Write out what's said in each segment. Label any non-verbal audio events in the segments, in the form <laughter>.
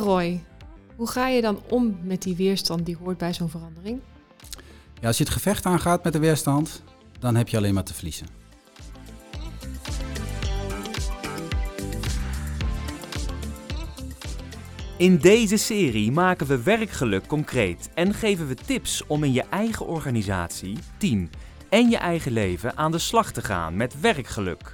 Roy, hoe ga je dan om met die weerstand die hoort bij zo'n verandering? Ja, als je het gevecht aangaat met de weerstand, dan heb je alleen maar te verliezen. In deze serie maken we werkgeluk concreet en geven we tips om in je eigen organisatie, team en je eigen leven aan de slag te gaan met werkgeluk.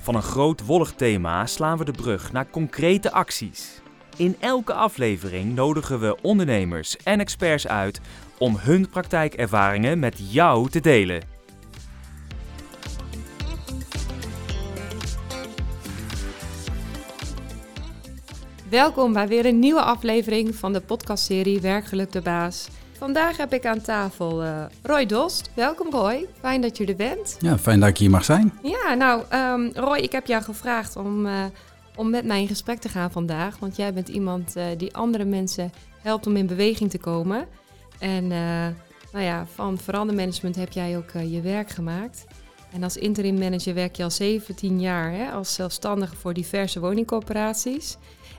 Van een groot wollig thema slaan we de brug naar concrete acties. In elke aflevering nodigen we ondernemers en experts uit om hun praktijkervaringen met jou te delen. Welkom bij weer een nieuwe aflevering van de podcastserie Werkgeluk de Baas. Vandaag heb ik aan tafel eh, Roy Dost. Welkom Roy, fijn dat je er bent. Ja, fijn dat ik hier mag zijn. Ja, nou ehm, Roy, ik heb jou gevraagd om, uh, om met mij in gesprek te gaan vandaag. Want jij bent iemand uh, die andere mensen helpt om in beweging te komen. En nou ja, van verandermanagement heb jij ook je werk gemaakt. En als interim manager werk je al 17 jaar hè, als zelfstandige voor diverse woningcorporaties.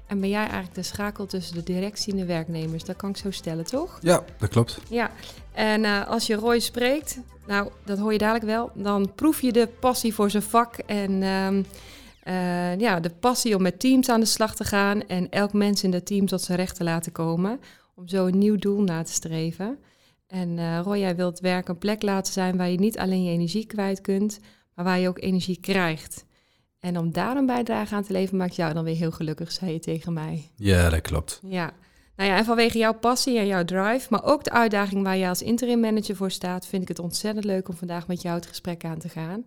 En ben jij eigenlijk de schakel tussen de directie en de werknemers? Dat kan ik zo stellen, toch? Ja, dat klopt. Ja, en uh, als je Roy spreekt, nou, dat hoor je dadelijk wel, dan proef je de passie voor zijn vak en um, uh, ja, de passie om met teams aan de slag te gaan en elk mens in dat team tot zijn recht te laten komen, om zo een nieuw doel na te streven. En uh, Roy, jij wilt werk een plek laten zijn waar je niet alleen je energie kwijt kunt, maar waar je ook energie krijgt. En om daar een bijdrage aan te leveren maakt jou dan weer heel gelukkig, zei je tegen mij. Ja, dat klopt. Ja. Nou ja, en vanwege jouw passie en jouw drive, maar ook de uitdaging waar je als interim manager voor staat, vind ik het ontzettend leuk om vandaag met jou het gesprek aan te gaan.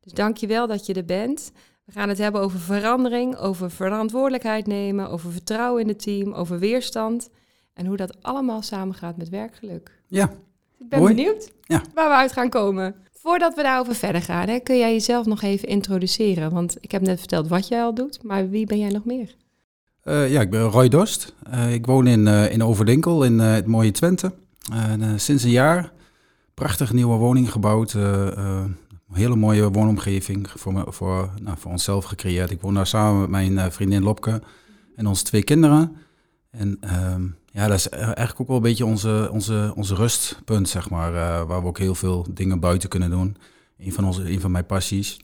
Dus dank je wel dat je er bent. We gaan het hebben over verandering, over verantwoordelijkheid nemen, over vertrouwen in het team, over weerstand en hoe dat allemaal samengaat met werkgeluk. Ja. Ik ben benieuwd Ja. waar we uit gaan komen. Voordat we daarover verder gaan, hè, kun jij jezelf nog even introduceren? Want ik heb net verteld wat jij al doet, maar wie ben jij nog meer? Uh, ja, ik ben Roy Dorst. Uh, ik woon in, uh, in Overdenkel in het mooie Twente. sinds een jaar prachtig nieuwe woning gebouwd. Een hele mooie woonomgeving voor, me, voor, nou, voor onszelf gecreëerd. Ik woon daar samen met mijn vriendin Lopke en onze twee kinderen. En ja, dat is eigenlijk ook wel een beetje onze, onze, onze rustpunt, zeg maar. Uh, waar we ook heel veel dingen buiten kunnen doen. Een van, onze, een van mijn passies.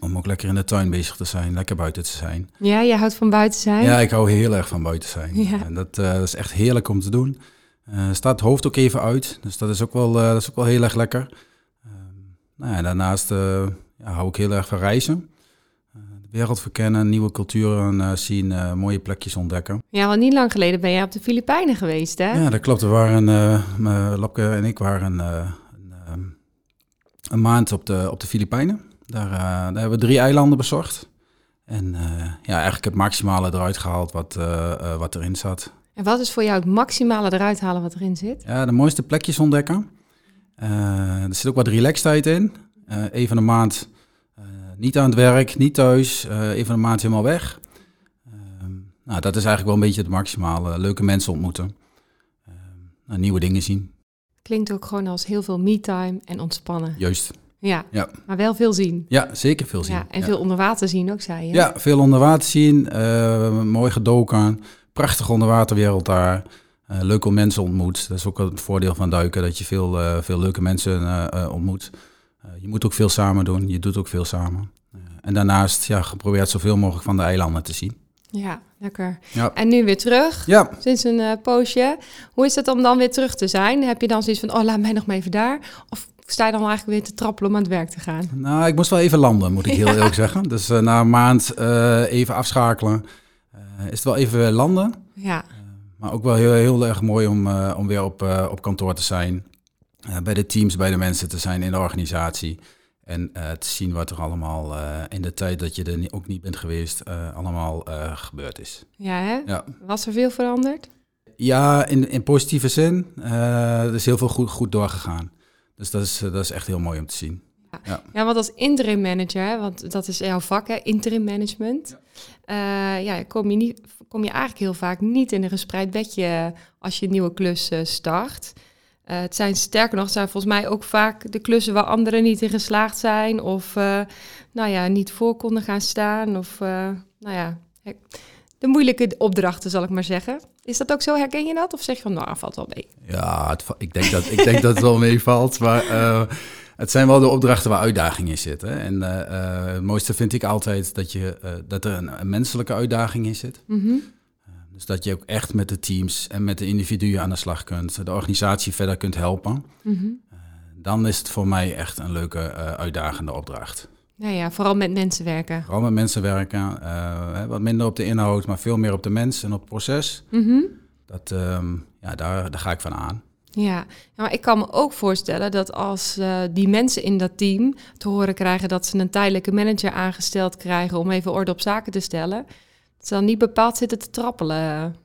Om ook lekker in de tuin bezig te zijn, lekker buiten te zijn. Ja, je houdt van buiten zijn? Ja, ik hou heel erg van buiten zijn. Ja. En dat, uh, dat is echt heerlijk om te doen. Uh, staat het hoofd ook even uit, dus dat is ook wel, dat is ook wel heel erg lekker. Nou ja, daarnaast ja, hou ik heel erg van reizen de wereld verkennen, nieuwe culturen uh, zien, mooie plekjes ontdekken. Ja, want niet lang geleden ben je op de Filipijnen geweest, hè? Ja, dat klopt. We waren, Lapke en ik waren een, een, maand op de, op de Filipijnen. Daar, daar hebben we drie eilanden bezorgd. En ja, eigenlijk het maximale eruit gehaald wat, wat erin zat. En wat is voor jou het maximale eruit halen wat erin zit? Ja, de mooiste plekjes ontdekken. Er zit ook wat relaxedheid in. even een maand niet aan het werk, niet thuis, uh, even een maand helemaal weg. Uh, nou, dat is eigenlijk wel een beetje het maximale. Leuke mensen ontmoeten. Uh, nou, nieuwe dingen zien. Klinkt ook gewoon als heel veel me-time en ontspannen. Juist. Ja, ja, maar wel veel zien. Ja, zeker veel zien. Ja, en veel onder water zien ook, zei je. Ja, veel onder water zien. eh, mooi gedoken. Prachtige onderwaterwereld daar. Uh, leuke mensen ontmoet. Dat is ook het voordeel van duiken, dat je veel, uh, veel leuke mensen uh, ontmoet. Je moet ook veel samen doen, je doet ook veel samen. En daarnaast ja, geprobeerd zoveel mogelijk van de eilanden te zien. Ja, lekker. Ja. En nu weer terug, Ja, sinds een poosje. Hoe is het om dan weer terug te zijn? Heb je dan zoiets van, oh, laat mij nog maar even daar? Of sta je dan eigenlijk weer te trappelen om aan het werk te gaan? nou, ik moest wel even landen, moet ik <laughs> heel eerlijk zeggen. Dus na een maand even afschakelen, is het wel even landen. Ja, Maar ook wel heel, heel erg mooi om, uh, om weer op, uh, op kantoor te zijn. Uh, bij de teams, bij de mensen te zijn in de organisatie. En te zien wat er allemaal in de tijd dat je er ni- ook niet bent geweest, allemaal gebeurd is. ja hè? Ja, Was er veel veranderd? ja in, in positieve zin. Er is heel veel goed, goed doorgegaan. Dus dat is, dat is echt heel mooi om te zien. Ja, want als interim manager, want dat is jouw vak, hè, interim management. Ja. ja, kom, je niet, kom je eigenlijk heel vaak niet in een gespreid bedje als je een nieuwe klus uh, start. Uh, het zijn sterker nog, het zijn volgens mij ook vaak de klussen waar anderen niet in geslaagd zijn. Of uh, nou ja, niet voor konden gaan staan. Of nou ja, de moeilijke opdrachten, zal ik maar zeggen. Is dat ook zo? Herken je dat? Of zeg je van, nou, valt wel mee? Ja, het, ik, denk dat, ik denk dat het wel <laughs> meevalt. Maar het zijn wel de opdrachten waar uitdaging in zit. Hè? En uh, het mooiste vind ik altijd dat, je, uh, dat er een, een, menselijke uitdaging in zit. Mm -hmm. dus dat je ook echt met de teams en met de individuen aan de slag kunt. De organisatie verder kunt helpen. Mm -hmm. dan is het voor mij echt een leuke, uitdagende opdracht. Ja, ja, vooral met mensen werken. Vooral met mensen werken. Wat minder op de inhoud, maar veel meer op de mens en op het proces. Mm -hmm. dat, um, ja, daar, daar ga ik van aan. Ja, maar ik kan me ook voorstellen dat als uh, die mensen in dat team te horen krijgen dat ze een tijdelijke manager aangesteld krijgen om even orde op zaken te stellen, ze dan niet bepaald zitten te trappelen.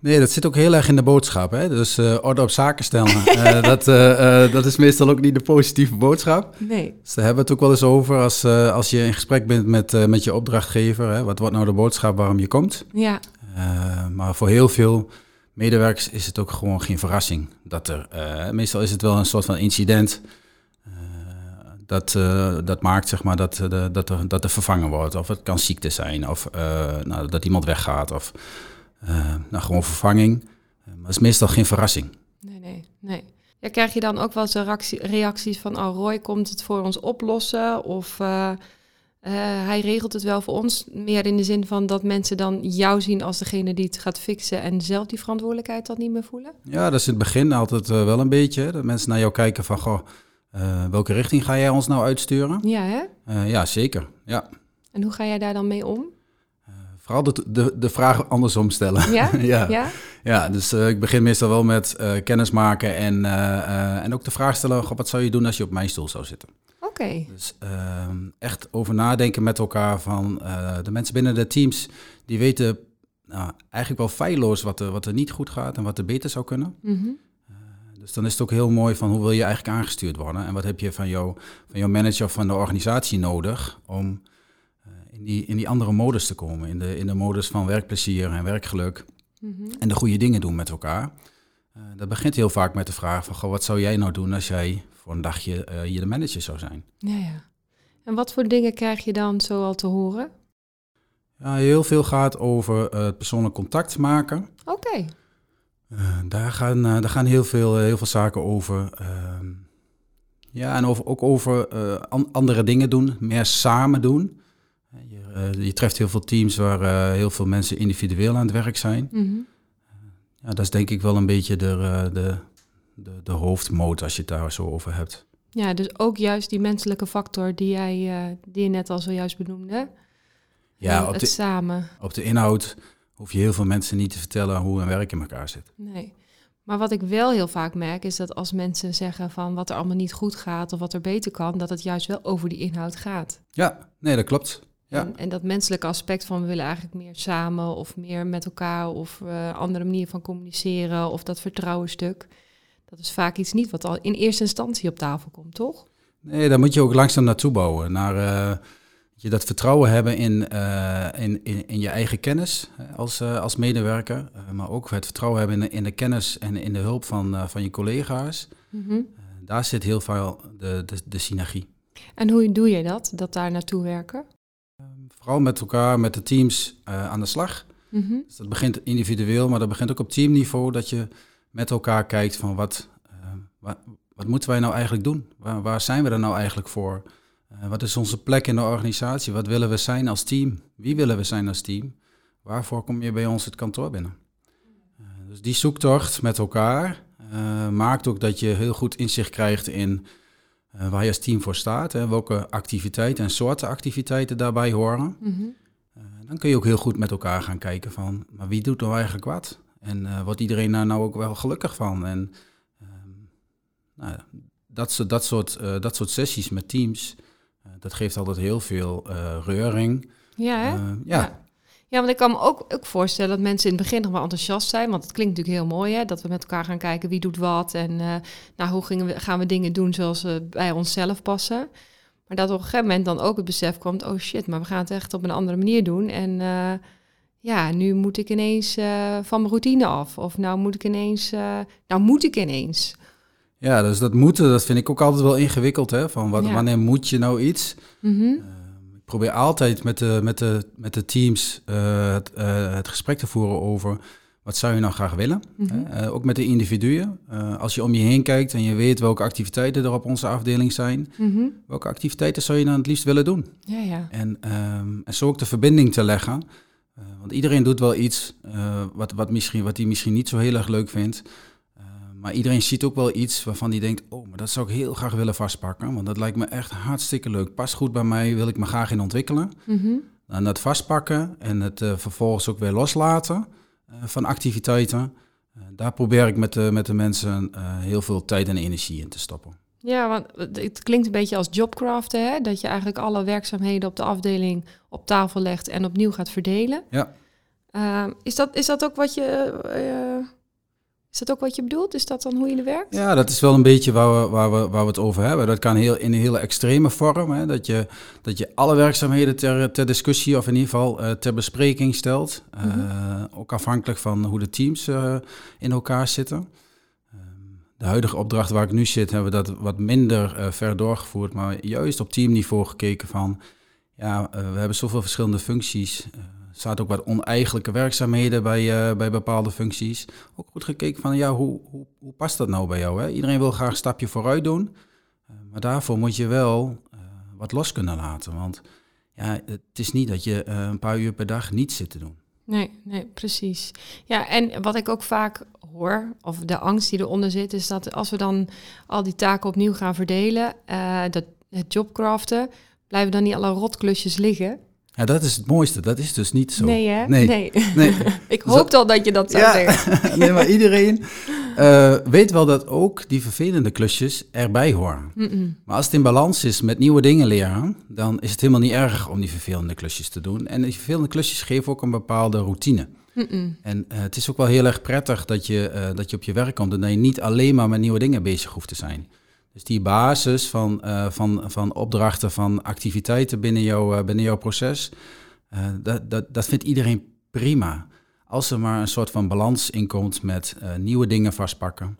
Nee, dat zit ook heel erg in de boodschap. Hè? Dus uh, orde op zaken stellen. uh, <laughs> dat, uh, dat is meestal ook niet de positieve boodschap. Nee. Dus daar hebben we het ook wel eens over als, als je in gesprek bent met, met je opdrachtgever. Hè? Wat wordt nou de boodschap waarom je komt? Ja. maar voor heel veel medewerkers is het ook gewoon geen verrassing. Dat er, meestal is het wel een soort van incident. dat, dat maakt zeg maar, dat, de, dat, er, dat er vervangen wordt. Of het kan ziekte zijn. Of nou, dat iemand weggaat. Of uh, nou, gewoon vervanging. Maar het is meestal geen verrassing. Nee, nee, nee. Ja, krijg je dan ook wel eens reactie, reacties van, oh Roy komt het voor ons oplossen? Of uh, hij regelt het wel voor ons? Meer in de zin van dat mensen dan jou zien als degene die het gaat fixen en zelf die verantwoordelijkheid dan niet meer voelen? Ja, dat is in het begin altijd wel een beetje. Dat mensen naar jou kijken van, goh, welke richting ga jij ons nou uitsturen? Ja, hè? ja, zeker. Ja. En hoe ga jij daar dan mee om? Vooral de, de, de vraag andersom stellen. Ja? <laughs> ja. ja. ja. dus uh, ik begin meestal wel met uh, kennis maken en, uh, en ook de vraag stellen: goh, wat zou je doen als je op mijn stoel zou zitten? Okay. Dus ehm, echt over nadenken met elkaar van de mensen binnen de teams, die weten nou, eigenlijk wel feilloos wat er, wat er niet goed gaat en wat er beter zou kunnen. Mm -hmm. dus dan is het ook heel mooi van hoe wil je eigenlijk aangestuurd worden en wat heb je van, jou, van jouw manager of van de organisatie nodig om in die, in die andere modus te komen. In de, in de modus van werkplezier en werkgeluk. Mm -hmm. En de goede dingen doen met elkaar. Dat begint heel vaak met de vraag van, goh, wat zou jij nou doen als jij voor een dagje uh, hier de manager zou zijn? Ja, ja. En wat voor dingen krijg je dan zo al te horen? Ja, heel veel gaat over uh, persoonlijk contact maken. Oké. Okay. daar, gaan, daar gaan heel veel, heel veel zaken over. Ehm, ja, en over, ook over an andere dingen doen, meer samen doen. Je, je, treft heel veel teams waar heel veel mensen individueel aan het werk zijn. Mm -hmm. ja, dat is denk ik wel een beetje de, de, de, de hoofdmoot als je het daar zo over hebt. Ja, dus ook juist die menselijke factor die, jij, die je net al zojuist benoemde. Ja, op het de, samen. Op de inhoud hoef je heel veel mensen niet te vertellen hoe een werk in elkaar zit. Nee. Maar wat ik wel heel vaak merk is dat als mensen zeggen van wat er allemaal niet goed gaat of wat er beter kan, dat het juist wel over die inhoud gaat. Ja, nee, dat klopt. Ja. En, en, dat menselijke aspect van we willen eigenlijk meer samen of meer met elkaar of uh, andere manier van communiceren of dat vertrouwenstuk. Dat is vaak iets niet wat al in eerste instantie op tafel komt, toch? Nee, daar moet je ook langzaam naartoe bouwen. Naar uh, je dat vertrouwen hebben in, uh, in, in, in, je eigen kennis als, als medewerker. maar ook het vertrouwen hebben in, in de kennis en in de hulp van, van je collega's. Mm -hmm. daar zit heel veel de, de, de synergie. En hoe doe je dat, dat daar naartoe werken? Vooral met elkaar, met de teams aan de slag. Mm -hmm. dus dat begint individueel, maar dat begint ook op teamniveau. Dat je met elkaar kijkt van wat, wat, wat, moeten wij nou eigenlijk doen? Waar, waar zijn we er nou eigenlijk voor? Uh, wat is onze plek in de organisatie? Wat willen we zijn als team? Wie willen we zijn als team? Waarvoor kom je bij ons het kantoor binnen? dus die zoektocht met elkaar maakt ook dat je heel goed inzicht krijgt in waar je als team voor staat, hè, welke activiteiten en soorten activiteiten daarbij horen. Mm -hmm. uh, dan kun je ook heel goed met elkaar gaan kijken van, maar wie doet nou eigenlijk wat? En wordt iedereen daar nou ook wel gelukkig van? En nou, dat, dat, soort, dat soort sessies met teams, dat geeft altijd heel veel reuring. Ja, hè? ja. ja. Ja, want ik kan me ook, ook voorstellen dat mensen in het begin nog wel enthousiast zijn. Want het klinkt natuurlijk heel mooi, hè? Dat we met elkaar gaan kijken wie doet wat. En uh, nou, hoe gingen we, gaan we dingen doen zoals ze bij onszelf passen. Maar dat op een gegeven moment dan ook het besef komt... oh shit, maar we gaan het echt op een andere manier doen. En uh, ja, nu moet ik ineens van mijn routine af. Of nou moet ik ineens... nou moet ik ineens. Ja, dus dat moeten, dat vind ik ook altijd wel ingewikkeld. Hè? Van wat, Ja. wanneer moet je nou iets? Mhm. Uh, ik probeer altijd met de, met de, met de teams uh, het, uh, het gesprek te voeren over wat zou je nou graag willen. Mhm. Uh, ook met de individuen. als je om je heen kijkt en je weet welke activiteiten er op onze afdeling zijn, Mhm. welke activiteiten zou je dan het liefst willen doen? Ja, ja. En, ehm, en zo ook de verbinding te leggen. Want iedereen doet wel iets wat, wat, misschien, wat hij misschien niet zo heel erg leuk vindt. Maar iedereen ziet ook wel iets waarvan hij denkt, oh, maar dat zou ik heel graag willen vastpakken. Want dat lijkt me echt hartstikke leuk. Past goed bij mij, wil ik me graag in ontwikkelen. Mhm. En dat vastpakken en het uh, vervolgens ook weer loslaten uh, van activiteiten. Uh, daar probeer ik met de, met de mensen heel veel tijd en energie in te stoppen. Ja, want het klinkt een beetje als jobcraften, hè? dat je eigenlijk alle werkzaamheden op de afdeling op tafel legt en opnieuw gaat verdelen. Ja. Uh, is, dat, is dat ook wat je. Is dat ook wat je bedoelt? Is dat dan hoe je er werkt? Ja, dat is wel een beetje waar we, waar we, waar we het over hebben. Dat kan heel, in een hele extreme vorm. Hè? Dat, je, dat je alle werkzaamheden ter, ter discussie of in ieder geval uh, ter bespreking stelt. Mm -hmm. Ook afhankelijk van hoe de teams in elkaar zitten de huidige opdracht waar ik nu zit, hebben we dat wat minder ver doorgevoerd. Maar juist op teamniveau gekeken van, ja, we hebben zoveel verschillende functies. Zaten ook wat oneigenlijke werkzaamheden bij, bij bepaalde functies. Ook goed gekeken van, ja, hoe, hoe, hoe past dat nou bij jou? Hè? Iedereen wil graag een stapje vooruit doen. maar daarvoor moet je wel wat los kunnen laten. Want ja, het is niet dat je een paar uur per dag niets zit te doen. Nee, nee, precies. Ja, en wat ik ook vaak hoor, of de angst die eronder zit, is dat als we dan al die taken opnieuw gaan verdelen, dat het jobcraften, blijven dan niet alle rotklusjes liggen. Ja, dat is het mooiste. Dat is dus niet zo. Nee, hè? Nee. nee. nee. <laughs> ik hoop al dat je dat zou ja. zeggen. <laughs> nee, maar iedereen uh, weet wel dat ook die vervelende klusjes erbij horen. Mm -mm. Maar als het in balans is met nieuwe dingen leren, dan is het helemaal niet erg om die vervelende klusjes te doen. En die vervelende klusjes geven ook een bepaalde routine. Mm en uh, het is ook wel heel erg prettig dat je, uh, dat je op je werk komt en dat je niet alleen maar met nieuwe dingen bezig hoeft te zijn. Dus die basis van, uh, van, van opdrachten, van activiteiten binnen, jou, binnen jouw proces, dat, dat, dat vindt iedereen prima. Als er maar een soort van balans in komt met nieuwe dingen vastpakken.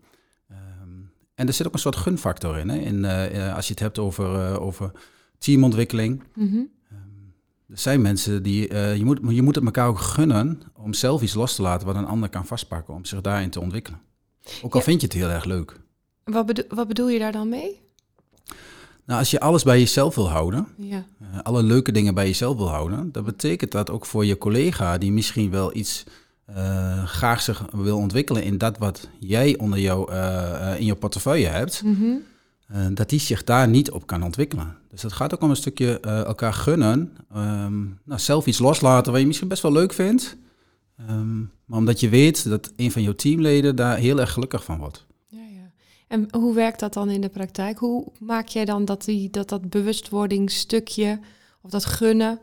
Um, en er zit ook een soort gunfactor in, hè? in als je het hebt over, over teamontwikkeling. Mm -hmm. Er zijn mensen die, je, moet, je moet het elkaar ook gunnen om zelf iets los te laten wat een ander kan vastpakken, om zich daarin te ontwikkelen. Ook al Ja. vind je het heel erg leuk. Wat, bedo- wat bedoel je daar dan mee? Nou, als je alles bij jezelf wil houden, Ja. eh, alle leuke dingen bij jezelf wil houden, dan betekent dat ook voor je collega die misschien wel iets eh, graag zich wil ontwikkelen in dat wat jij onder jou, eh, in je portefeuille hebt, Mhm. dat die zich daar niet op kan ontwikkelen. Dus het gaat ook om een stukje elkaar gunnen, ehm, nou, zelf iets loslaten wat je misschien best wel leuk vindt, ehm, maar omdat je weet dat een van jouw teamleden daar heel erg gelukkig van wordt. En hoe werkt dat dan in de praktijk? Hoe maak jij dan dat die, dat, dat bewustwordingsstukje of dat gunnen,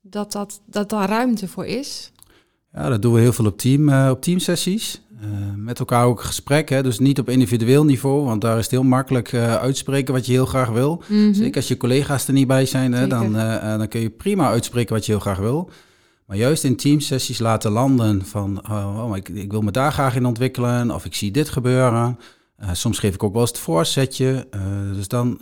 dat, dat, dat daar ruimte voor is? Ja, dat doen we heel veel op, team, eh, op teamsessies. Eh, met elkaar ook gesprek, hè? dus niet op individueel niveau, want daar is het heel makkelijk eh, uitspreken wat je heel graag wil. Mhm. Zeker als je collega's er niet bij zijn, hè, dan, dan kun je prima uitspreken wat je heel graag wil. Maar juist in teamsessies laten landen van, oh, oh, ik, ik wil me daar graag in ontwikkelen, of ik zie dit gebeuren. Eh, soms geef ik ook wel eens het voorzetje. Eh, dus dan,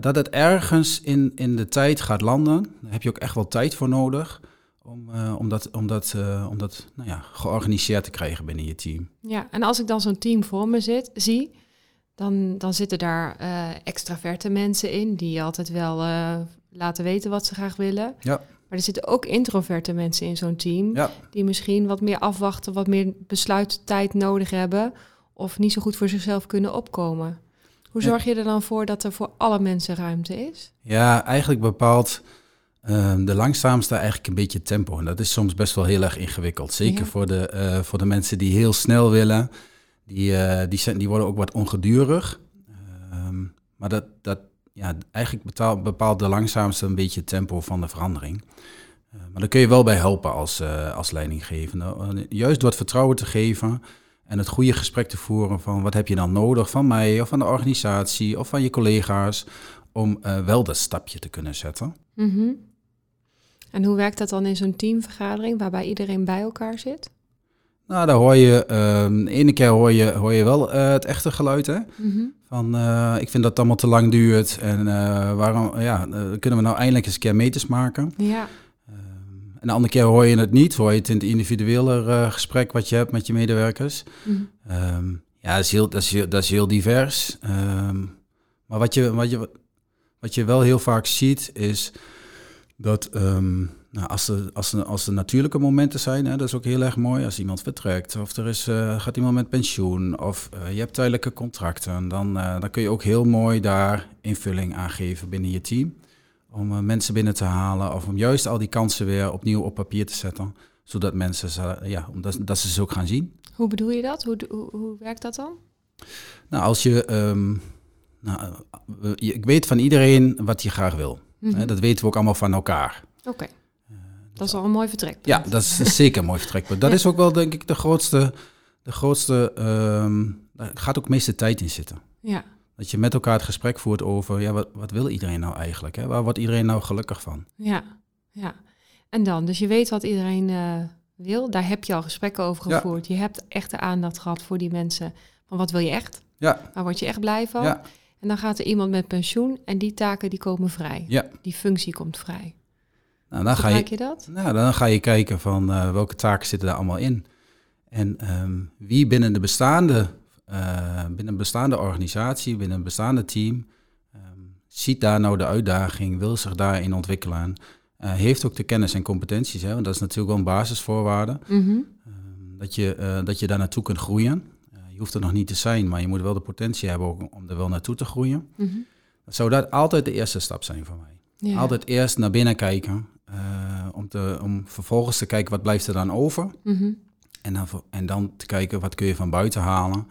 dat het ergens in, in de tijd gaat landen, daar heb je ook echt wel tijd voor nodig. Om, eh, om dat, om dat, om dat nou ja, georganiseerd te krijgen binnen je team. Ja, en als ik dan zo'n team voor me zit, zie, dan, dan zitten daar extraverte mensen in die altijd wel laten weten wat ze graag willen. Ja. Maar er zitten ook introverte mensen in zo'n team Ja. die misschien wat meer afwachten, wat meer besluittijd nodig hebben of niet zo goed voor zichzelf kunnen opkomen. Hoe zorg je er dan voor dat er voor alle mensen ruimte is? Ja, eigenlijk bepaalt ehm, de langzaamste eigenlijk een beetje tempo. En dat is soms best wel heel erg ingewikkeld. Zeker Ja. voor, de, eh, voor de mensen die heel snel willen. Die, eh, die, zijn, die worden ook wat ongedurig. Ehm, maar dat, dat, ja, eigenlijk bepaalt de langzaamste een beetje het tempo van de verandering. Eh, maar daar kun je wel bij helpen als, als leidinggevende. Juist door het vertrouwen te geven en het goede gesprek te voeren van wat heb je dan nodig van mij of van de organisatie of van je collega's om eh, wel dat stapje te kunnen zetten. Mhm. En hoe werkt dat dan in zo'n teamvergadering waarbij iedereen bij elkaar zit? Nou, daar hoor je, ehm, de ene keer hoor je, hoor je wel eh, het echte geluid, hè. Mhm. Van, eh, ik vind dat het allemaal te lang duurt en waarom, ja, kunnen we nou eindelijk eens een keer meters maken? Ja, En de andere keer hoor je het niet, hoor je het in het individuele eh, gesprek wat je hebt met je medewerkers. Mhm. Ehm, ja, dat is heel, dat is heel, dat is heel divers. Ehm, maar wat je, wat, je, wat je wel heel vaak ziet is dat ehm, nou, als, er, als, er, als er natuurlijke momenten zijn, hè, dat is ook heel erg mooi. Als iemand vertrekt of er is, eh, gaat iemand met pensioen of eh, je hebt tijdelijke contracten, dan, dan kun je ook heel mooi daar invulling aan geven binnen je team. Om eh, mensen binnen te halen of om juist al die kansen weer opnieuw op papier te zetten. Zodat mensen ze, ja, omdat, dat ze ze ook gaan zien. hoe bedoel je dat? Hoe, hoe, hoe werkt dat dan? Nou, als je. ehm, nou, eh, ik weet van iedereen wat je graag wil. Mhm. Dat weten we ook allemaal van elkaar. Oké, dat is al een mooi vertrekpunt. Ja, dat is <laughs> zeker een mooi vertrekpunt. Dat Ja. is ook wel, denk ik, de grootste. De grootste ehm, daar gaat ook meeste tijd in zitten. Ja, Dat je met elkaar het gesprek voert over. Ja, wat, wat wil iedereen nou eigenlijk? Hè? Waar wordt iedereen nou gelukkig van? ja, ja. En dan, dus je weet wat iedereen eh, wil. Daar heb je al gesprekken over Ja. gevoerd. Je hebt echt de aandacht gehad voor die mensen. Van wat wil je echt? Ja, Waar word je echt blij van? ja, En dan gaat er iemand met pensioen en die taken die komen vrij. ja. Die functie komt vrij. Nou, dan ga je, je dat? Nou, dan ga je kijken van eh, welke taken zitten daar allemaal in. En ehm, wie binnen de bestaande, binnen een bestaande organisatie, binnen een bestaande team, ehm, ziet daar nou de uitdaging, wil zich daarin ontwikkelen, eh, heeft ook de kennis en competenties, hè, want dat is natuurlijk wel een basisvoorwaarde, Mhm. ehm, dat, je, eh, dat je daar naartoe kunt groeien. Eh, je hoeft er nog niet te zijn, maar je moet wel de potentie hebben ook om er wel naartoe te groeien. Mhm. Zou dat altijd de eerste stap zijn voor mij. Ja. Altijd eerst naar binnen kijken. eh, om, te, om vervolgens te kijken wat blijft er dan over. Mhm. En dan, en dan te kijken wat kun je van buiten halen.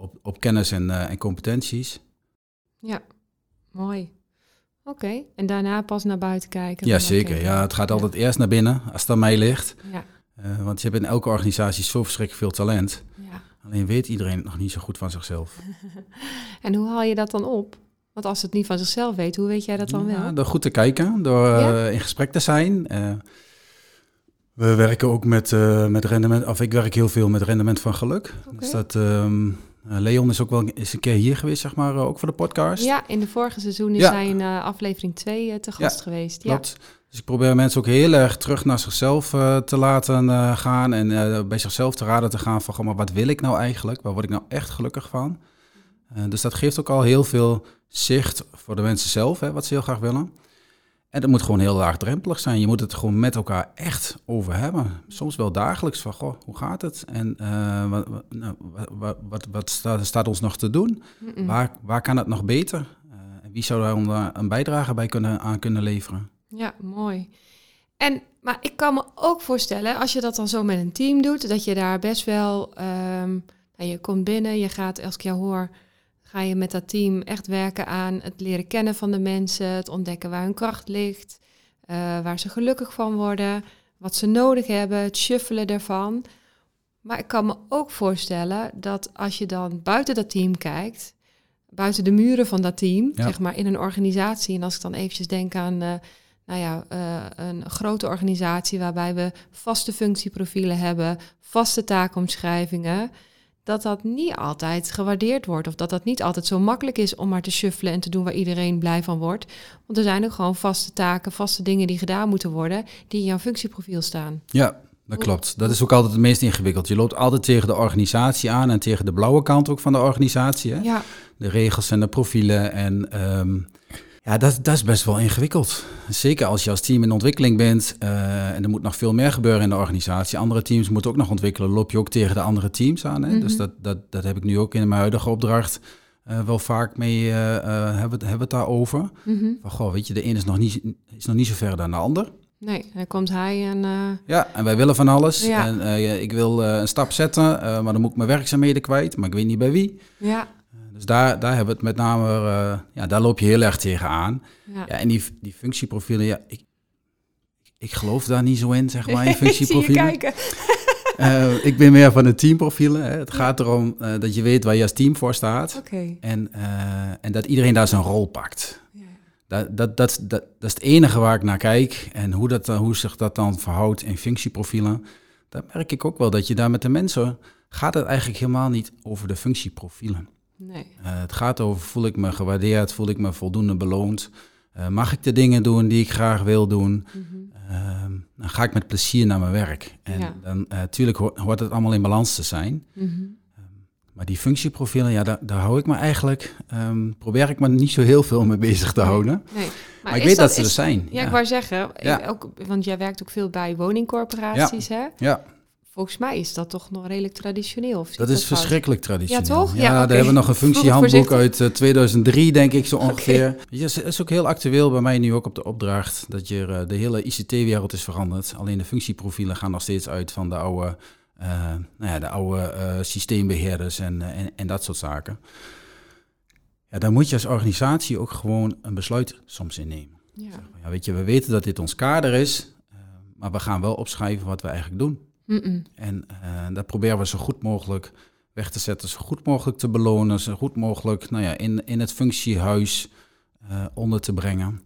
Op, op kennis en, eh, en competenties. Ja, mooi. Oké, en daarna pas naar buiten kijken. Ja, zeker. Ja, het gaat ja. altijd eerst naar binnen als het aan mij ligt. Ja, Eh, want je hebt in elke organisatie zo verschrikkelijk veel talent. ja. Alleen weet iedereen het nog niet zo goed van zichzelf. <laughs> En hoe haal je dat dan op? Want als het niet van zichzelf weet, hoe weet jij dat dan Ja, wel? door goed te kijken, door eh, in gesprek te zijn. We werken ook met, met rendement, of ik werk heel veel met rendement van geluk. Dus dat, ehm, eh, Leon is ook wel eens een keer hier geweest, zeg maar, eh, ook voor de podcast. Ja, in de vorige seizoen is Ja. hij in eh, aflevering 2 te gast geweest. Ja. Klopt. Dus ik probeer mensen ook heel erg terug naar zichzelf eh, te laten eh, gaan en eh, bij zichzelf te raden te gaan van, maar wat wil ik nou eigenlijk? Waar word ik nou echt gelukkig van? Eh, dus dat geeft ook al heel veel zicht voor de mensen zelf, hè, wat ze heel graag willen. En dat moet gewoon heel laagdrempelig zijn. Je moet het gewoon met elkaar echt over hebben. Soms wel dagelijks van, goh, hoe gaat het? En eh, wat, nou, wat, wat, wat, wat staat, staat ons nog te doen? Waar, waar kan het nog beter? Eh, en wie zou daar een bijdrage bij kunnen, aan kunnen leveren? Ja, mooi. En, maar ik kan me ook voorstellen, als je dat dan zo met een team doet, dat je daar best wel, ehm, nou, je komt binnen, je gaat, als ik jou hoor, ga je met dat team echt werken aan het leren kennen van de mensen, het ontdekken waar hun kracht ligt, eh, waar ze gelukkig van worden, wat ze nodig hebben, het shuffelen daarvan. Maar ik kan me ook voorstellen dat als je dan buiten dat team kijkt, buiten de muren van dat team, Ja. zeg maar in een organisatie, en als ik dan eventjes denk aan eh, nou ja, eh, een grote organisatie waarbij we vaste functieprofielen hebben, vaste taakomschrijvingen, dat dat niet altijd gewaardeerd wordt. Of dat dat niet altijd zo makkelijk is om maar te shuffelen en te doen waar iedereen blij van wordt. Want er zijn ook gewoon vaste taken, vaste dingen die gedaan moeten worden, die in jouw functieprofiel staan. Ja, dat klopt. Dat is ook altijd het meest ingewikkeld. Je loopt altijd tegen de organisatie aan en tegen de blauwe kant ook van de organisatie. Hè? Ja, De regels en de profielen. En ehm, ja, dat, dat is best wel ingewikkeld. Zeker als je als team in ontwikkeling bent eh, en er moet nog veel meer gebeuren in de organisatie. Andere teams moeten ook nog ontwikkelen. Loop je ook tegen de andere teams aan. Hè? Dus Mhm. dat, dat, dat heb ik nu ook in mijn huidige opdracht eh, wel vaak mee, eh, hebben, hebben we het daarover. mhm. Van, goh, weet je, de een is nog niet, is nog niet zo ver dan de ander. nee, dan komt hij en Ja, en wij willen van alles. Ja. En ik wil een stap zetten, maar dan moet ik mijn werkzaamheden kwijt, maar ik weet niet bij wie. ja, Dus daar, daar hebben we het met name, eh, ja, daar loop je heel erg tegenaan. ja. Ja, en die, die functieprofielen, ja, ik, ik geloof daar niet zo in, zeg maar, in <laughs> Ik zie je functieprofielen. kijken. <laughs> Eh, ik ben meer van de teamprofielen. Hè. Het gaat erom eh, dat je weet waar je als team voor staat. Oké. En, en dat iedereen daar zijn rol pakt. Ja. Dat, dat, dat, dat, dat is het enige waar ik naar kijk. En hoe, dat, hoe zich dat dan verhoudt in functieprofielen, daar merk ik ook wel dat je daar met de mensen gaat het eigenlijk helemaal niet over de functieprofielen. Nee. Uh, het gaat over voel ik me gewaardeerd, voel ik me voldoende beloond, uh, mag ik de dingen doen die ik graag wil doen, mm -hmm. uh, dan ga ik met plezier naar mijn werk. En Ja. dan natuurlijk ho hoort het allemaal in balans te zijn. Mhm. Maar die functieprofielen, ja, daar, daar hou ik me eigenlijk, ehm, probeer ik me niet zo heel veel mee bezig te houden. Nee. Maar, ik weet dat, ze is- er zijn. Ja, ik wou zeggen, Ja. ook, want jij werkt ook veel bij woningcorporaties, hè? ja, Volgens mij is dat toch nog redelijk traditioneel. Of dat is verschrikkelijk traditioneel. Ja, toch? Ja, Ja, daar hebben we nog een functiehandboek uit eh, 2003, denk ik zo ongeveer. Je, Het is ook heel actueel bij mij nu ook op de opdracht dat je, eh, de hele ICT-wereld is veranderd. Alleen de functieprofielen gaan nog steeds uit van de oude, eh, nou ja, de oude eh, systeembeheerders en, eh, en, en dat soort zaken. Ja, daar moet je als organisatie ook gewoon een besluit soms in nemen. Ja. Ja, weet je, we weten dat dit ons kader is, eh, maar we gaan wel opschrijven wat we eigenlijk doen. En eh, dat proberen we zo goed mogelijk weg te zetten, zo goed mogelijk te belonen, zo goed mogelijk nou ja, in, in het functiehuis eh, onder te brengen.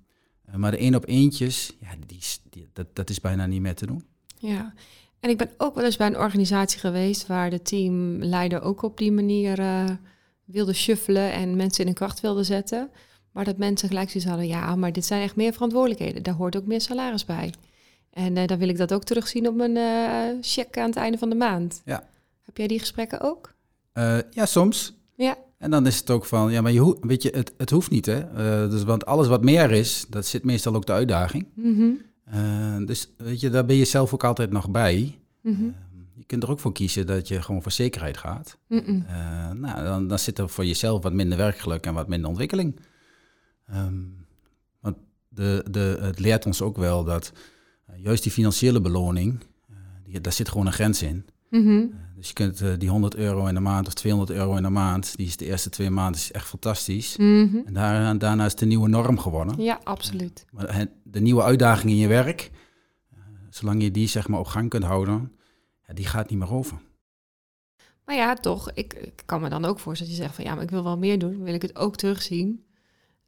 Eh, maar de één op eentjes, ja, die, die, dat, dat is bijna niet meer te doen. Ja, en ik ben ook wel eens bij een organisatie geweest waar de teamleider ook op die manier wilde shuffelen en mensen in hun kracht wilde zetten. Maar dat mensen gelijk zoiets hadden, ja, maar dit zijn echt meer verantwoordelijkheden. Daar hoort ook meer salaris bij. En eh, dan wil ik dat ook terugzien op mijn eh check aan het einde van de maand. Ja. Heb jij die gesprekken ook? Eh, ja, soms. Ja. En dan is het ook van, ja, maar je weet je, het, het hoeft niet, hè. Dus, want alles wat meer is, dat zit meestal ook de uitdaging. Mhm. Dus weet je, daar ben je zelf ook altijd nog bij. Mhm. Je kunt er ook voor kiezen dat je gewoon voor zekerheid gaat. Nou, dan, dan zit er voor jezelf wat minder werkgeluk en wat minder ontwikkeling. Ehm, want de, de, het leert ons ook wel dat juist die financiële beloning, eh, die, daar zit gewoon een grens in. Mhm. Eh, dus je kunt eh, die 100 euro in de maand of 200 euro in de maand, die is de eerste twee maanden is echt fantastisch. Mhm. En daarna, daarna is het de nieuwe norm geworden. Ja, absoluut. Maar de nieuwe uitdaging in je werk, eh, zolang je die zeg maar op gang kunt houden, ja, die gaat niet meer over. Maar ja, toch, ik, ik kan me dan ook voorstellen dat je zegt van ja, maar ik wil wel meer doen. Wil ik het ook terugzien.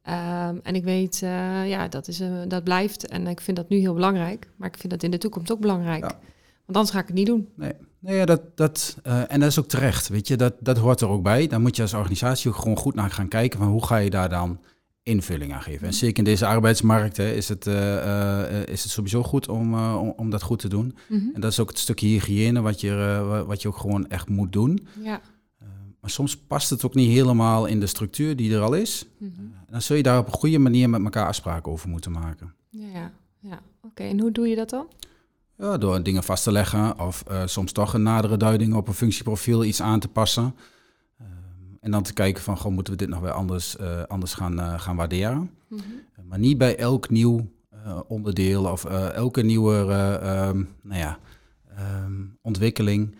Ehm, en ik weet, eh, ja, dat, is, eh, dat blijft. En ik vind dat nu heel belangrijk. Maar ik vind dat in de toekomst ook belangrijk. Ja. Want anders ga ik het niet doen. Nee, nee ja, dat, dat, eh, en dat is ook terecht. Weet je, dat, dat hoort er ook bij. Dan moet je als organisatie ook gewoon goed naar gaan kijken van hoe ga je daar dan invulling aan geven. En zeker in deze arbeidsmarkt hè, is, het, is het sowieso goed om, om, om dat goed te doen. Mhm. En dat is ook het stukje hygiëne wat je, wa- wat je ook gewoon echt moet doen. Ja. Maar soms past het ook niet helemaal in de structuur die er al is. Mhm. En dan zul je daar op een goede manier met elkaar afspraken over moeten maken. Ja, ja. Oké, en hoe doe je dat dan? Ja, door dingen vast te leggen of eh, soms toch een nadere duiding op een functieprofiel iets aan te passen. Ehm, en dan te kijken van, goh, moeten we dit nog weer anders, eh, anders gaan, eh, gaan waarderen. Mhm. Maar niet bij elk nieuw onderdeel of elke nieuwe eh, ehm, nou ja, ehm, ontwikkeling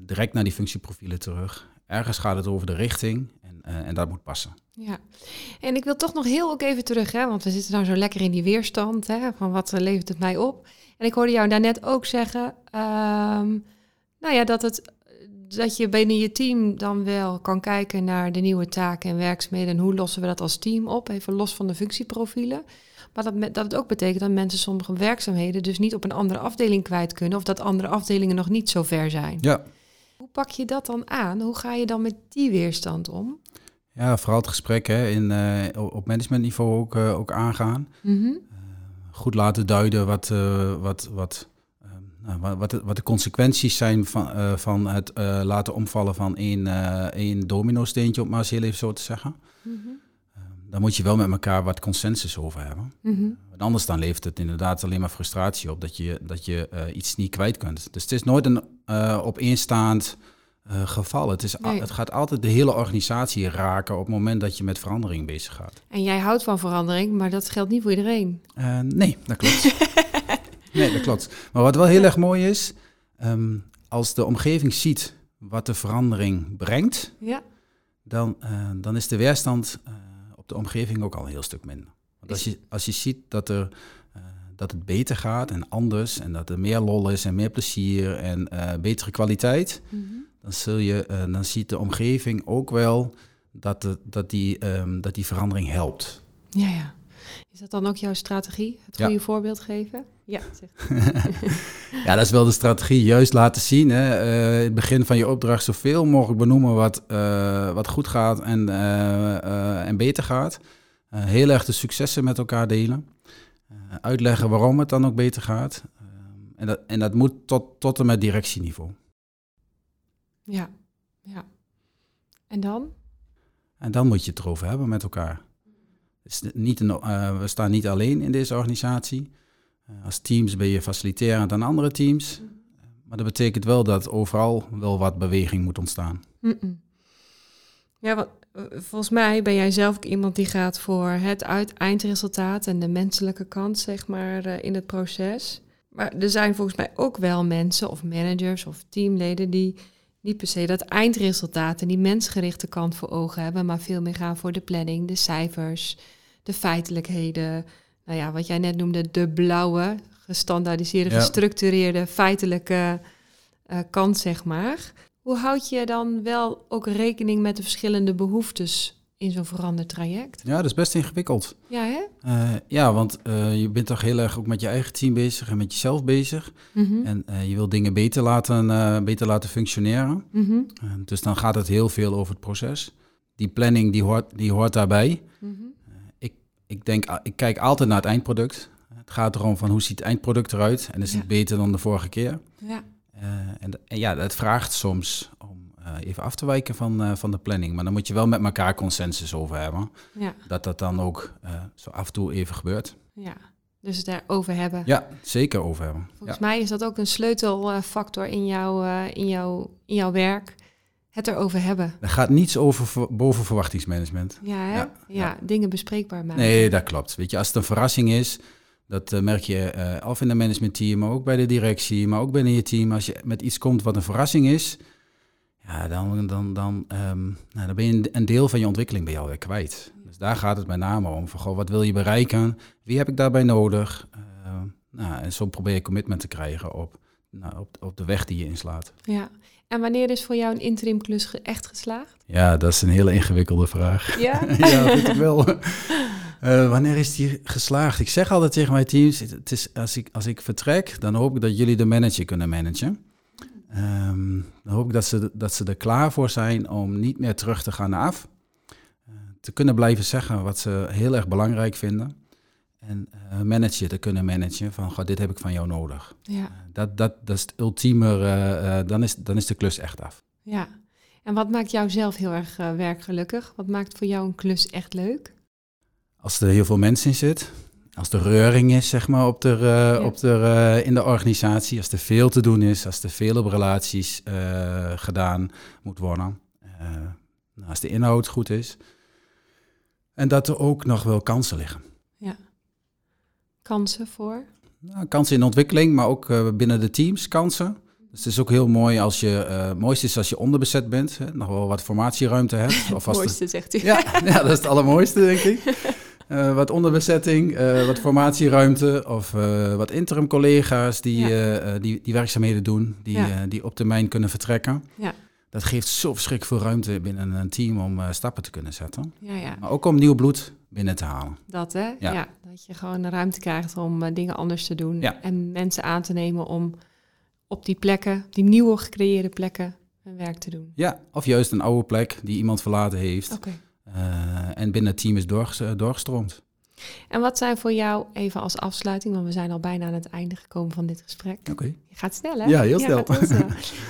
direct naar die functieprofielen terug. Ergens gaat het over de richting en, eh, en dat moet passen. Ja, en ik wil toch nog heel ook even terug, hè, want we zitten nou zo lekker in die weerstand, hè, van wat eh, levert het mij op. En ik hoorde jou daarnet ook zeggen, ehm, nou ja, dat, het, dat je binnen je team dan wel kan kijken naar de nieuwe taken en werkzaamheden en hoe lossen we dat als team op, even los van de functieprofielen. Maar dat, dat het ook betekent dat mensen sommige werkzaamheden dus niet op een andere afdeling kwijt kunnen of dat andere afdelingen nog niet zo ver zijn. Ja, pak je dat dan aan? Hoe ga je dan met die weerstand om? ja vooral het gesprek hè, in, eh, op managementniveau ook, eh, ook aangaan. Mhm. goed laten duiden wat, eh, wat, wat, eh, nou, wat, de, wat de consequenties zijn van, eh, van het eh, laten omvallen van één, eh één domino-steentje, om maar eens heel even zo te zeggen. Eh, daar moet je wel met elkaar wat consensus over hebben. Mhm. Want anders dan levert het inderdaad alleen maar frustratie op dat je, dat je eh, iets niet kwijt kunt. Dus het is nooit een eh opeenstaand eh, geval. Het, is, Nee. het gaat altijd de hele organisatie raken op het moment dat je met verandering bezig gaat. En jij houdt van verandering, maar dat geldt niet voor iedereen. Eh, nee, dat klopt. <laughs> nee, dat klopt. Maar wat wel heel erg mooi is, ehm, als de omgeving ziet wat de verandering brengt, Ja. dan, dan is de weerstand op de omgeving ook al een heel stuk minder. Want als je, als je ziet dat, er, dat het beter gaat en anders en dat er meer lol is en meer plezier en eh, betere kwaliteit, dan, zul je, eh, dan ziet de omgeving ook wel dat, de, dat, die, ehm, dat die verandering helpt. Ja, ja. Is dat dan ook jouw strategie? Het Ja. goede voorbeeld geven? Ja, <laughs> ja, dat is wel de strategie. Juist laten zien, hè, uh, het begin van je opdracht zoveel mogelijk benoemen wat, uh, wat goed gaat en, uh, en beter gaat. heel erg de successen met elkaar delen. Uitleggen waarom het dan ook beter gaat. en, dat, en dat moet tot, tot en met directieniveau. Ja, ja. En dan? En dan moet je het erover hebben met elkaar. is niet een, we staan niet alleen in deze organisatie. Eh, als teams ben je faciliterend aan andere teams. Maar dat betekent wel dat overal wel wat beweging moet ontstaan. Ja, want eh, volgens mij ben jij zelf ook iemand die gaat voor het uit eindresultaat en de menselijke kant, zeg maar, eh, in het proces. Maar er zijn volgens mij ook wel mensen of managers of teamleden die niet per se dat eindresultaat en die mensgerichte kant voor ogen hebben, maar veel meer gaan voor de planning, de cijfers, de feitelijkheden, nou ja, wat jij net noemde, de blauwe, gestandaardiseerde, gestructureerde, feitelijke uh, kant, zeg maar. Hoe houd je dan wel ook rekening met de verschillende behoeftes in zo'n veranderd traject? Ja, dat is best ingewikkeld. Ja, hè? Uh, ja, want uh, je bent toch heel erg ook met je eigen team bezig en met jezelf bezig. Mm -hmm. En uh, je wil dingen beter laten, beter laten functioneren. Mm -hmm. dus dan gaat het heel veel over het proces. Die planning die hoort, die hoort daarbij. Mm -hmm ik denk, ah, ik kijk altijd naar het eindproduct. Het gaat erom van hoe ziet het eindproduct eruit en is het beter dan de vorige keer. Ja. Uh, en, en, ja, het vraagt soms om uh, even af te wijken van, uh, van de planning. Maar dan moet je wel met elkaar consensus over hebben. Ja. Dat dat dan ook zo af en toe even gebeurt. Ja, dus het erover hebben. Ja, zeker over hebben. Volgens mij is dat ook een sleutelfactor in, jouw in, jouw in jouw werk het erover hebben. Er gaat niets over boven verwachtingsmanagement. Ja, hè? ja, ja, dingen bespreekbaar maken. Nee, dat klopt. Weet je, als het een verrassing is, dat uh, merk je uh, of in het managementteam, maar ook bij de directie, maar ook binnen je team. Als je met iets komt wat een verrassing is, ja, dan, dan, dan, um, nou, dan ben je een deel van je ontwikkeling bij jou weer kwijt. Dus daar gaat het met name om. Van, goh, wat wil je bereiken? Wie heb ik daarbij nodig? Uh, nou, en zo probeer je commitment te krijgen op, nou, op, op de weg die je inslaat. Ja, en wanneer is voor jou een interim klus echt geslaagd? Ja, dat is een hele ingewikkelde vraag. <laughs> Ja? <laughs> ja, vind ik wel. Uh, wanneer is die geslaagd? Ik zeg altijd tegen mijn teams, het is, als, ik, als ik vertrek, dan hoop ik dat jullie de manager kunnen managen. Um, dan hoop ik dat ze, dat ze er klaar voor zijn om niet meer terug te gaan naar af. Uh, te kunnen blijven zeggen wat ze heel erg belangrijk vinden. En uh, managen, te kunnen managen van, goh, dit heb ik van jou nodig. Ja. Uh, dat, dat, dat is het ultieme, uh, dan, is, dan is de klus echt af. Ja, en wat maakt jou zelf heel erg werkgelukkig? Wat maakt voor jou een klus echt leuk? Als er heel veel mensen in zit, als er reuring is, zeg maar, op de, ja. op de, in de organisatie, als er veel te doen is, als er veel op relaties gedaan moet worden, nou, als de inhoud goed is. En dat er ook nog wel kansen liggen. Kansen voor? Nou, kansen in ontwikkeling, maar ook uh, binnen de teams kansen. Dus het is ook heel mooi als je, uh, het mooiste is als je onderbezet bent, hè, nog wel wat formatieruimte hebt. Of het mooiste, de, zegt u. Ja, ja, dat is het allermooiste, denk ik. Uh, <laughs> wat onderbezetting, uh, wat formatieruimte of uh, wat interim collega's die, ja. die, die werkzaamheden doen, die, ja. die op termijn kunnen vertrekken. Ja. Dat geeft zo verschrikkelijk veel ruimte binnen een team om stappen te kunnen zetten. Ja, ja. Maar ook om nieuw bloed binnen te halen. Dat hè? Ja. dat je gewoon de ruimte krijgt om uh, dingen anders te doen. En mensen aan te nemen om op die plekken, die nieuwe gecreëerde plekken, hun werk te doen. Ja, of juist een oude plek die iemand verlaten heeft. Okay. Uh, en binnen het team is door, doorgestroomd. En wat zijn voor jou, even als afsluiting, want we zijn al bijna aan het einde gekomen van dit gesprek. Oké. Okay. Je gaat snel, hè? Ja, heel snel. Ja, heel snel.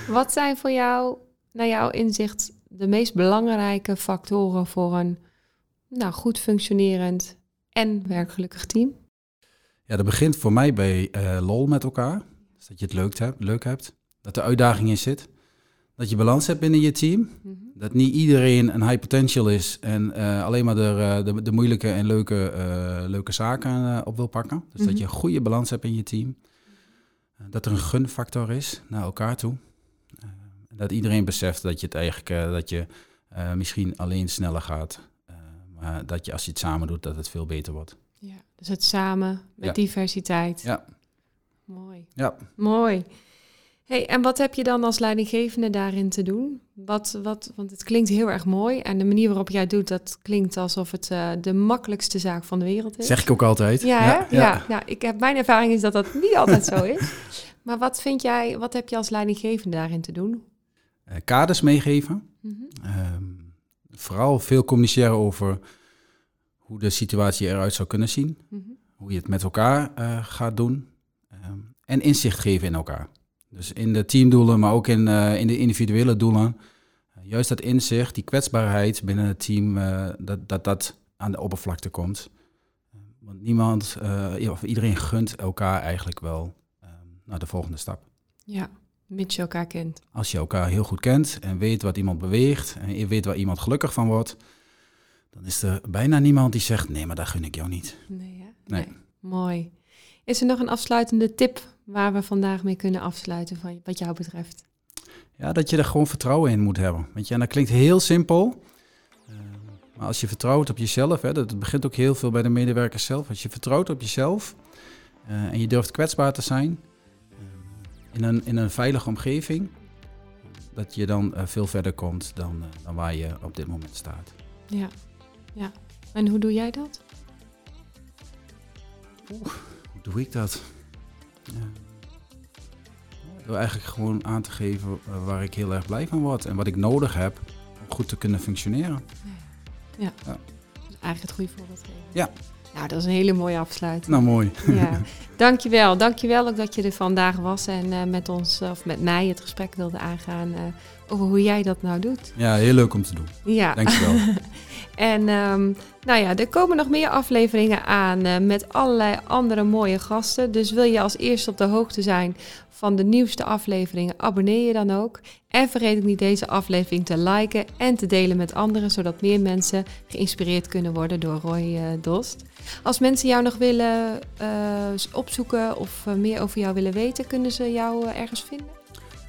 <laughs> wat zijn voor jou, naar jouw inzicht, de meest belangrijke factoren voor een nou, goed functionerend en werkgelukkig team? Ja, dat begint voor mij bij uh, lol met elkaar. Dus dat je het leuk hebt, leuk hebt. Dat er uitdaging in zit. Dat je balans hebt binnen je team. Mm -hmm. Dat niet iedereen een high potential is en uh, alleen maar de, de, de, moeilijke en leuke, uh, leuke zaken op wil pakken. Dus mm -hmm. dat mhm. je een goede balans hebt in je team. dat er een gunfactor is naar elkaar toe. Dat iedereen beseft dat je het eigenlijk dat je misschien alleen sneller gaat maar dat je als je het samen doet, dat het veel beter wordt. Ja, dus het samen met diversiteit. Ja. Mooi. Ja. Mooi. Hey, en wat heb je dan als leidinggevende daarin te doen? Wat, wat, want het klinkt heel erg mooi. En de manier waarop jij het doet, dat klinkt alsof het uh, de makkelijkste zaak van de wereld is. Zeg ik ook altijd. Ja, ja, ja. ja. Nou, ik heb, mijn ervaring is dat dat niet altijd zo is. Maar wat vind jij, wat heb je als leidinggevende daarin te doen? Uh, kaders meegeven. Mm -hmm. vooral veel communiceren over hoe de situatie eruit zou kunnen zien. Mm -hmm. Hoe je het met elkaar uh, gaat doen. Um, en inzicht geven in elkaar. Dus in de teamdoelen, maar ook in, uh, in de individuele doelen. Juist dat inzicht, die kwetsbaarheid binnen het team, uh, dat, dat dat aan de oppervlakte komt. Want niemand, of iedereen gunt elkaar eigenlijk wel naar de volgende stap. Ja, mits je elkaar kent. Als je elkaar heel goed kent en weet wat iemand beweegt en je weet waar iemand gelukkig van wordt, dan is er bijna niemand die zegt, nee, maar dat gun ik jou niet. Nee, ja? nee. nee. Mooi. Is er nog een afsluitende tip waar we vandaag mee kunnen afsluiten van, wat jou betreft? Ja, dat je er gewoon vertrouwen in moet hebben. Weet je, en dat klinkt heel simpel. Uh, maar als je vertrouwt op jezelf, hè, dat begint ook heel veel bij de medewerkers zelf. Als je vertrouwt op jezelf uh, en je durft kwetsbaar te zijn in, een, in een veilige omgeving, dat je dan veel verder komt dan, dan waar je op dit moment staat. Ja, ja. En hoe doe jij dat? Oeh, hoe doe ik dat? Ja. Door eigenlijk gewoon aan te geven waar ik heel erg blij van word en wat ik nodig heb om goed te kunnen functioneren. Ja, ja. Dus eigenlijk het goede voorbeeld geven. Ja. Nou, dat is een hele mooie afsluiting. Nou, mooi. Ja. <laughs> Dankjewel. Dankjewel ook dat je er vandaag was en uh, met ons, of met mij, het gesprek wilde aangaan uh, over hoe jij dat nou doet. Ja, heel leuk om te doen. Ja. Dankjewel. <laughs> en um, nou ja, er komen nog meer afleveringen aan uh, met allerlei andere mooie gasten. Dus wil je als eerste op de hoogte zijn van de nieuwste afleveringen, abonneer je dan ook. En vergeet ook niet deze aflevering te liken en te delen met anderen, zodat meer mensen geïnspireerd kunnen worden door Roy Dost. Als mensen jou nog willen uh, opzoeken of uh, meer over jou willen weten, kunnen ze jou ergens vinden?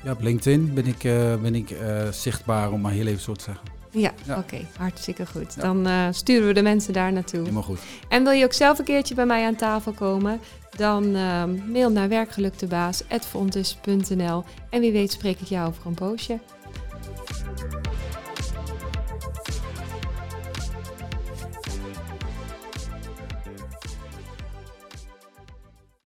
Ja, op LinkedIn ben ik, ben ik zichtbaar, om maar heel even zo te zeggen. Ja, ja. oké. Okay. Hartstikke goed. Ja. Dan uh, sturen we de mensen daar naartoe. Helemaal goed. En wil je ook zelf een keertje bij mij aan tafel komen? Dan uh, mail naar werkgeluktebaas.fontes.nl en wie weet spreek ik jou over een poosje.